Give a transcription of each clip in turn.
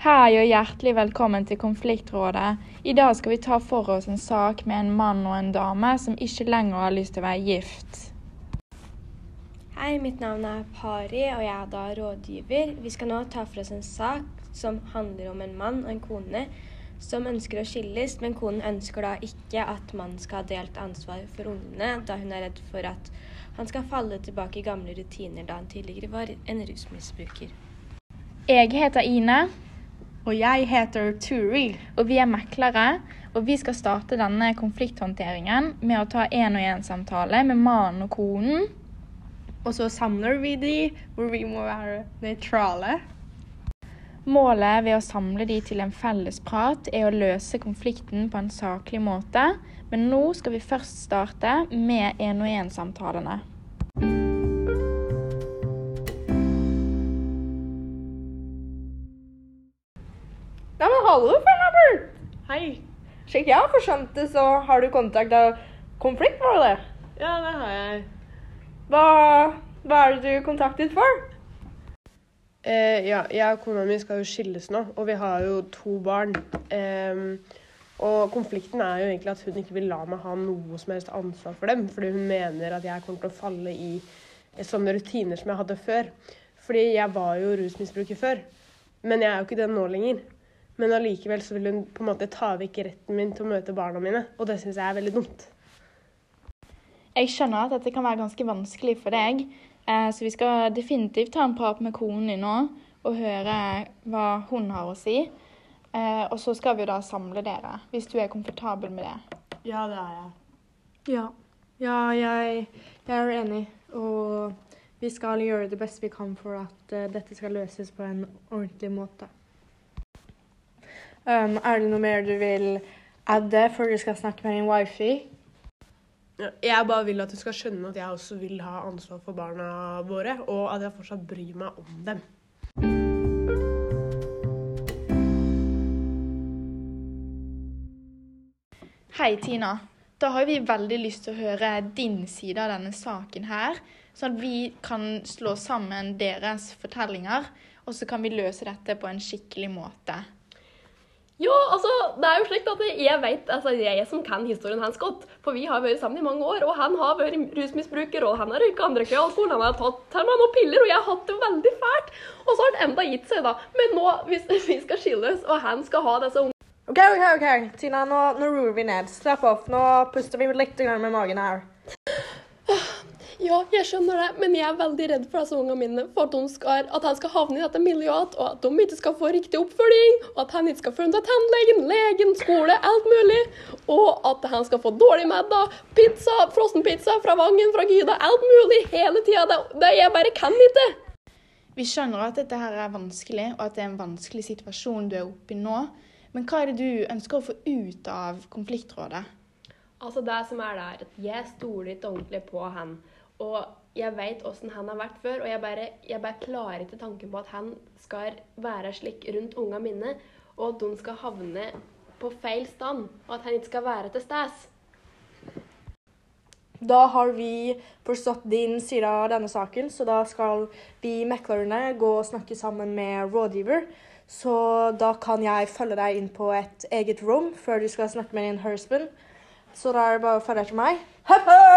Hei og hjertelig velkommen til Konfliktrådet. I dag skal vi ta for oss en sak med en mann og en dame som ikke lenger har lyst til å være gift. Hei, mitt navn er Pari, og jeg er da rådgiver. Vi skal nå ta for oss en sak som handler om en mann og en kone som ønsker å skilles, men konen ønsker da ikke at mannen skal ha delt ansvar for ungene, da hun er redd for at han skal falle tilbake i gamle rutiner da han tidligere var en rusmisbruker. Jeg heter Ine, Og jeg heter Turi. og vi er meklere. Og vi skal starte denne konflikthåndteringen med å ta én-og-én-samtale med mannen og konen. Og så samler vi de hvor vi må være nøytrale. Målet ved å samle de til en felles prat er å løse konflikten på en saklig måte, men nå skal vi først starte med én-og-én-samtalene. Slik jeg har forskjønt det, så har du kontakta det. Ja, det har jeg. Hva, hva er det du kontaktet for? Eh, ja, jeg og kona mi skal jo skilles nå, og vi har jo to barn. Eh, og konflikten er jo egentlig at hun ikke vil la meg ha noe som helst ansvar for dem, fordi hun mener at jeg kommer til å falle i eh, sånne rutiner som jeg hadde før. Fordi jeg var jo rusmisbruker før, men jeg er jo ikke det nå lenger. Men allikevel så vil hun på en måte ta vekk retten min til å møte barna mine, og det syns jeg er veldig dumt. Jeg skjønner at dette kan være ganske vanskelig for deg, eh, så vi skal definitivt ta en prat med konen din nå og høre hva hun har å si. Eh, Og så skal vi da samle dere, hvis du er komfortabel med det. Ja, det er jeg. Ja, ja jeg, jeg er enig. Og vi skal gjøre det beste vi kan for at eh, dette skal løses på en ordentlig måte. Um, er det noe mer du vil adde før du skal snakke med din wifi? Jeg bare vil at du skal skjønne at jeg også vil ha ansvar for barna våre, og at jeg fortsatt bryr meg om dem. Hei, Tina. Da har vi veldig lyst til å høre din side av denne saken her, sånn at vi kan slå sammen deres fortellinger, og så kan vi løse dette på en skikkelig måte. Jo, altså, det er jo slik at jeg vet, altså jeg som kan historien hans godt, for vi har vært sammen i mange år, og han har vært rusmisbruker, og han har røyka andre ikke alkohol, han har tatt til meg noen piller, og jeg har hatt det veldig fælt. Og så har det enda gitt seg da. Men nå, hvis vi skal skilles, og han skal ha disse ungene, OK, OK, ok. Tina, nå, nå roer vi ned. Slapp av. Nå puster vi litt med magen her. Ja, jeg skjønner det, men jeg er veldig redd for disse ungene mine, for at, skal, at han skal havne i dette miljøet, og at de ikke skal få riktig oppfølging, og at han ikke skal følge tannlegen, legen, skole, alt mulig, og at han skal få dårlig middag, pizza, frossenpizza fra Vangen, fra Gyda, alt mulig, hele tida. Det, det jeg bare kan ikke. Vi skjønner at dette her er vanskelig, og at det er en vanskelig situasjon du er oppe i nå. Men hva er det du ønsker å få ut av konfliktrådet? Altså det som er der, at jeg stoler ikke ordentlig på han. Og jeg vet åssen han har vært før, og jeg bare, jeg bare klarer ikke tanken på at han skal være slik rundt unga mine, og at de skal havne på feil stand, og at han ikke skal være til stede. Da har vi forstått din side av denne saken, så da skal vi meklerne gå og snakke sammen med rådgiver. Så da kan jeg følge deg inn på et eget rom før du skal snakke med din husband. Så da er det bare å følge etter meg. Hopp, hopp,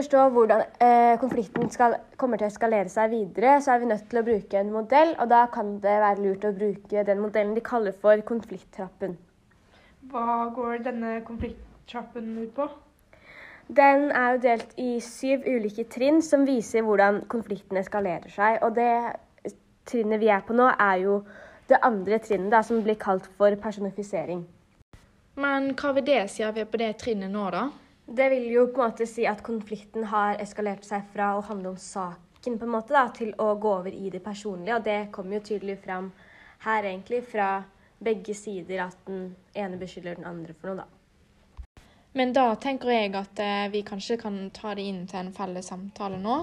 forstå hvordan eh, konflikten skal, kommer til å eskalere seg videre, så er vi nødt til å bruke en modell, og da kan det være lurt å bruke den modellen de kaller for konflikttrappen. Hva går denne konflikttrappen ut på? Den er jo delt i syv ulike trinn som viser hvordan konflikten eskalerer seg. Og det trinnet vi er på nå, er jo det andre trinnet, da, som blir kalt for personifisering. Men hva vil det si at vi er på det trinnet nå, da? Det vil jo på en måte si at konflikten har eskalert seg fra å handle om saken på en måte da, til å gå over i det personlige. Og det kommer jo tydelig fram her, egentlig, fra begge sider at den ene beskylder den andre for noe, da. Men da tenker jeg at eh, vi kanskje kan ta det inn til en felles samtale nå.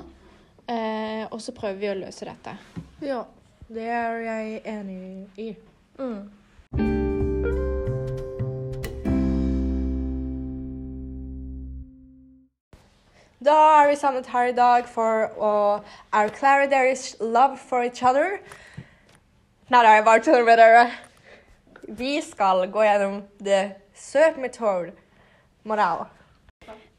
Eh, og så prøver vi å løse dette. Ja, det er jeg enig i. Mm. Da er vi samlet her i dag for å erklære deres love for each other. Nei, da, er bare tull med dere. Vi skal gå gjennom the søt Method-modell.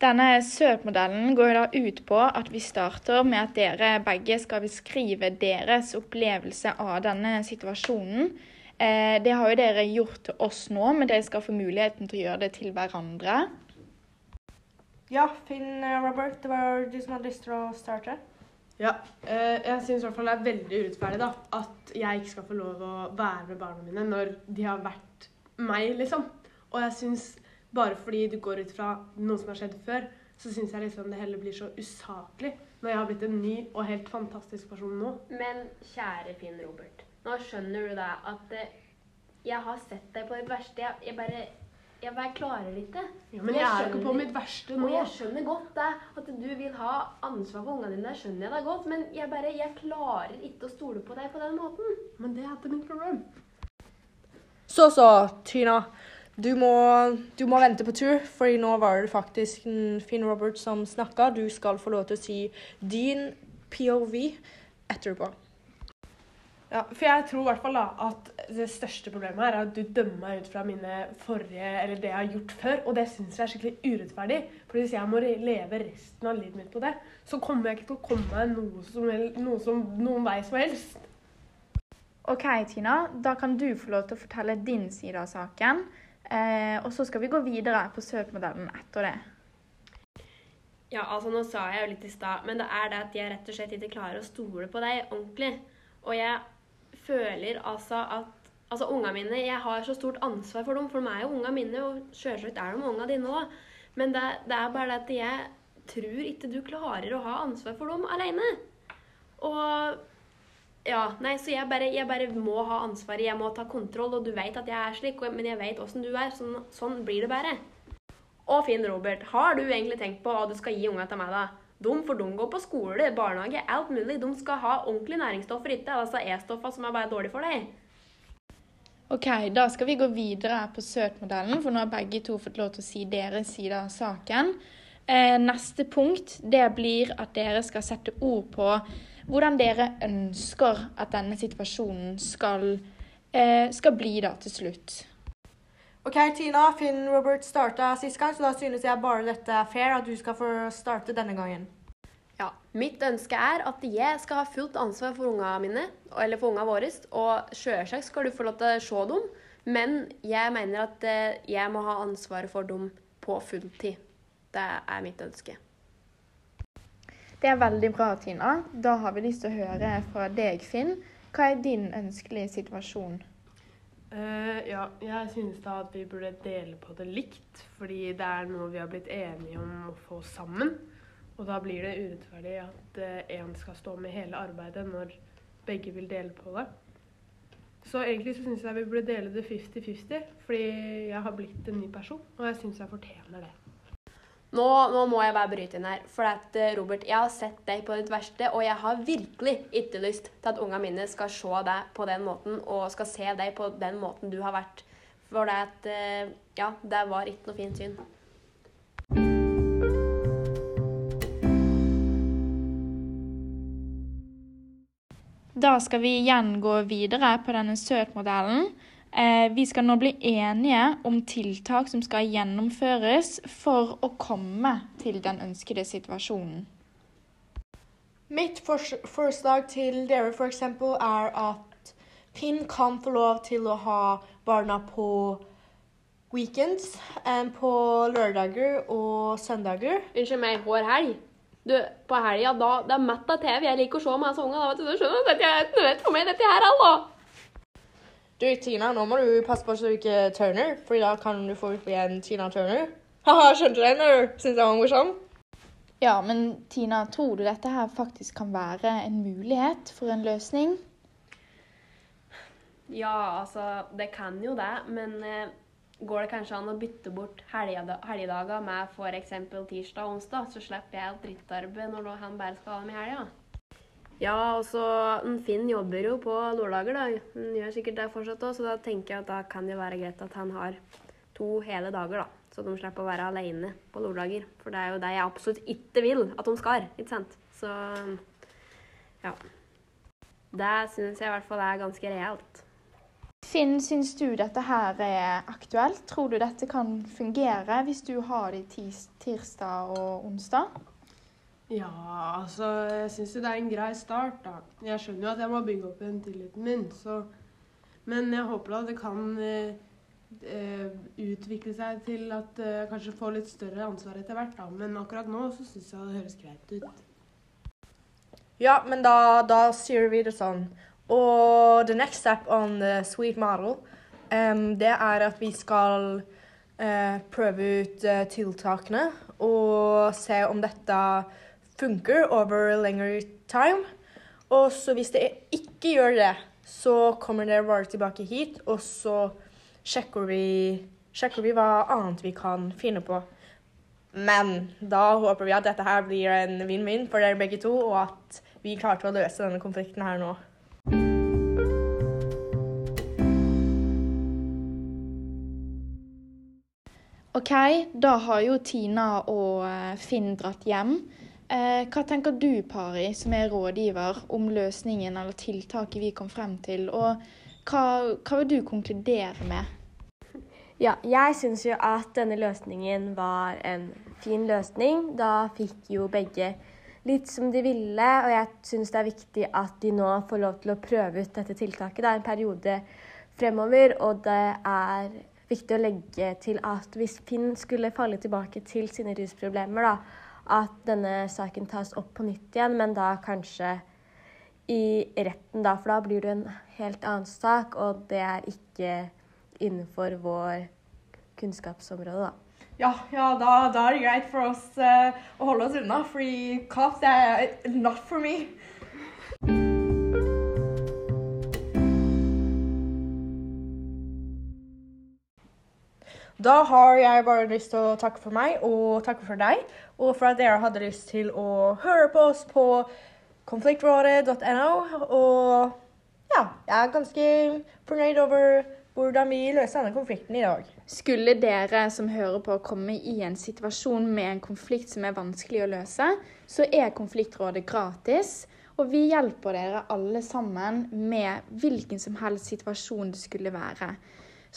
Denne SØRP-modellen går da ut på at vi starter med at dere begge skal beskrive deres opplevelse av denne situasjonen. Eh, det har jo dere gjort til oss nå, men dere skal få muligheten til å gjøre det til hverandre. Ja, Finn eh, Robert, det var du som hadde lyst til å starte. Ja, eh, jeg syns i hvert fall det er veldig urettferdig da, at jeg ikke skal få lov å være med barna mine når de har vært meg, liksom. Og jeg syns bare fordi du går ut fra noe som har skjedd før, så syns jeg liksom det heller blir så usaklig når jeg har blitt en ny og helt fantastisk person nå. Men kjære Finn Robert, nå skjønner du da at eh, jeg har sett deg på det verste. Jeg, jeg bare Jeg bare klarer det ikke. Ja, men jeg er jo ikke på mitt verste Og jeg skjønner godt det, at du vil ha ansvar for ungene dine. Det skjønner jeg deg godt. Men jeg bare Jeg klarer ikke å stole på deg på den måten. Men det er ikke mitt problem. Så så, Tina. Du må, du må vente på tur, for nå var det faktisk Finn Robert som snakka. Du skal få lov til å si din POV etterpå. Ja, for jeg tror i hvert fall da at det største problemet her er at du dømmer meg ut fra mine forrige, eller det jeg har gjort før, og det syns jeg er skikkelig urettferdig. For hvis jeg må leve resten av livet mitt på det, så kommer jeg ikke til å komme meg noe som, noe som, noen vei som helst. OK, Tina. Da kan du få lov til å fortelle din side av saken. Eh, og så skal vi gå videre på SØRP-modellen etter det. Ja, altså nå sa jeg jo litt i stad, men det er det at jeg rett og slett ikke klarer å stole på deg ordentlig. Og jeg føler altså at Altså, unga mine Jeg har så stort ansvar for dem, for de er jo unga mine, og selvsagt er de unga dine òg. Men det, det er bare det at jeg tror ikke du klarer å ha ansvar for dem alene. Og ja, nei, så jeg bare, jeg bare må ha ansvaret. Jeg må ta kontroll, og du vet at jeg er slik, men jeg vet åssen du er. Sånn, sånn blir det bare. Og Finn Robert, har du egentlig tenkt på hva du skal gi unga til meg, da? De for de går på skole, barnehage, alt mulig. De skal ha ordentlige næringsstoffer, ikke altså E-stoffer som er bare dårlige for deg. Ok, Da skal vi gå videre på Søt-modellen, for nå har begge to fått lov til å si deres side av saken. Eh, neste punkt det blir at dere skal sette ord på hvordan dere ønsker at denne situasjonen skal, eh, skal bli da til slutt. OK, Tina. Finn Robert starta sist gang, så da synes jeg bare dette er fair at du skal få starte denne gangen. Ja, Mitt ønske er at jeg skal ha fullt ansvar for unga mine, eller for unga våre. Og selvsagt skal du få lov til å se dem, men jeg mener at eh, jeg må ha ansvaret for dem på fulltid. Det er mitt ønske. Det er veldig bra, Tina. Da har vi lyst til å høre fra deg, Finn. Hva er din ønskelige situasjon? Eh, ja, jeg synes da at vi burde dele på det likt, fordi det er noe vi har blitt enige om å få sammen. Og da blir det urettferdig at én skal stå med hele arbeidet når begge vil dele på det. Så egentlig så syns jeg vi burde dele det 50-50, fordi jeg har blitt en ny person, og jeg syns jeg fortjener det. Nå, nå må jeg bare bryte inn her. For at, eh, Robert, jeg har sett deg på ditt verste, og jeg har virkelig ikke lyst til at ungene mine skal se deg på den måten, og skal se deg på den måten du har vært. For det at eh, Ja, det var ikke noe fint syn. Da skal vi igjen gå videre på denne SØRT-modellen. Eh, vi skal nå bli enige om tiltak som skal gjennomføres for å komme til den ønskede situasjonen. Mitt fors- forslag til dere for eksempel er at Finn kan få lov til å ha barna på weekends, eh, på lørdager og søndager. Unnskyld meg, hver helg. Du, på helga, da Det er mett av TV jeg liker å se med disse ungene. da, vet Du Du skjønner, dette er ikke nødt for meg, dette her, altså. Du, Tina, nå må du passe på så du ikke turner, for da kan du få ut igjen Tina Turner. Haha, skjønte du den? eller? Syns jeg var morsom? Ja, men Tina, tror du dette her faktisk kan være en mulighet for en løsning? Ja, altså, det kan jo det, men eh, går det kanskje an å bytte bort helgeda- helgedager med f.eks. tirsdag og onsdag, så slipper jeg alt drittarbeidet når han bare skal ha dem i helga? Ja, og så Finn jobber jo på lørdager, da. Han gjør sikkert det fortsatt òg, så da tenker jeg at da kan det være greit at han har to hele dager, da. Så de slipper å være alene på lørdager. For det er jo det jeg absolutt ikke vil at de skal. ikke sant? Så ja. Det syns jeg i hvert fall er ganske realt. Finn, syns du dette her er aktuelt? Tror du dette kan fungere hvis du har det tirsdag og onsdag? Ja, altså Jeg syns jo det er en grei start, da. Jeg skjønner jo at jeg må bygge opp igjen tilliten min, så Men jeg håper da det kan eh, eh, utvikle seg til at eh, jeg kanskje får litt større ansvar etter hvert, da. Men akkurat nå så syns jeg det høres greit ut. Ja, men da, da sier vi det sånn. Og the next step on the sweet model, um, det er at vi skal uh, prøve ut uh, tiltakene og se om dette funker over lengre time. Og så hvis det ikke gjør det, så kommer dere bare tilbake hit, og så sjekker vi, sjekker vi hva annet vi kan finne på. Men da håper vi at dette her blir en vinn-vinn for dere begge to, og at vi klarte å løse denne konflikten her nå. OK, da har jo Tina og eh, Finn dratt hjem. Eh, hva tenker du, Pari, som er rådgiver, om løsningen eller tiltaket vi kom frem til? Og hva, hva vil du konkludere med? Ja, jeg syns jo at denne løsningen var en fin løsning. Da fikk jo begge litt som de ville, og jeg syns det er viktig at de nå får lov til å prøve ut dette tiltaket. Det er en periode fremover, og det er viktig å legge til at hvis Finn skulle falle tilbake til sine rusproblemer, da, at denne saken tas opp på nytt igjen, men da kanskje i retten, da, for da blir det en helt annen sak, og det er ikke innenfor vår kunnskapsområde, da. Ja, ja da, da er det greit for oss uh, å holde oss unna, fordi cops er not for me. Da har jeg bare lyst til å takke for meg og takke for deg, og for at dere hadde lyst til å høre på oss på konfliktrådet.no. Og ja, jeg er ganske fornøyd over hvordan vi løser denne konflikten i dag. Skulle dere som hører på komme i en situasjon med en konflikt som er vanskelig å løse, så er Konfliktrådet gratis. Og vi hjelper dere alle sammen med hvilken som helst situasjon det skulle være.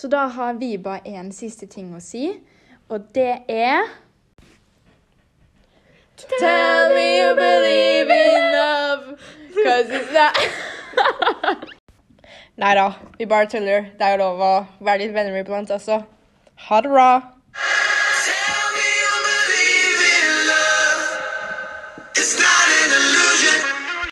Så da har vi bare en siste ting å si, og det er Tell me you believe in love, cause it's not Nei da, vi bare tuller. Det er jo lov å være litt venner iblant også. Ha det bra!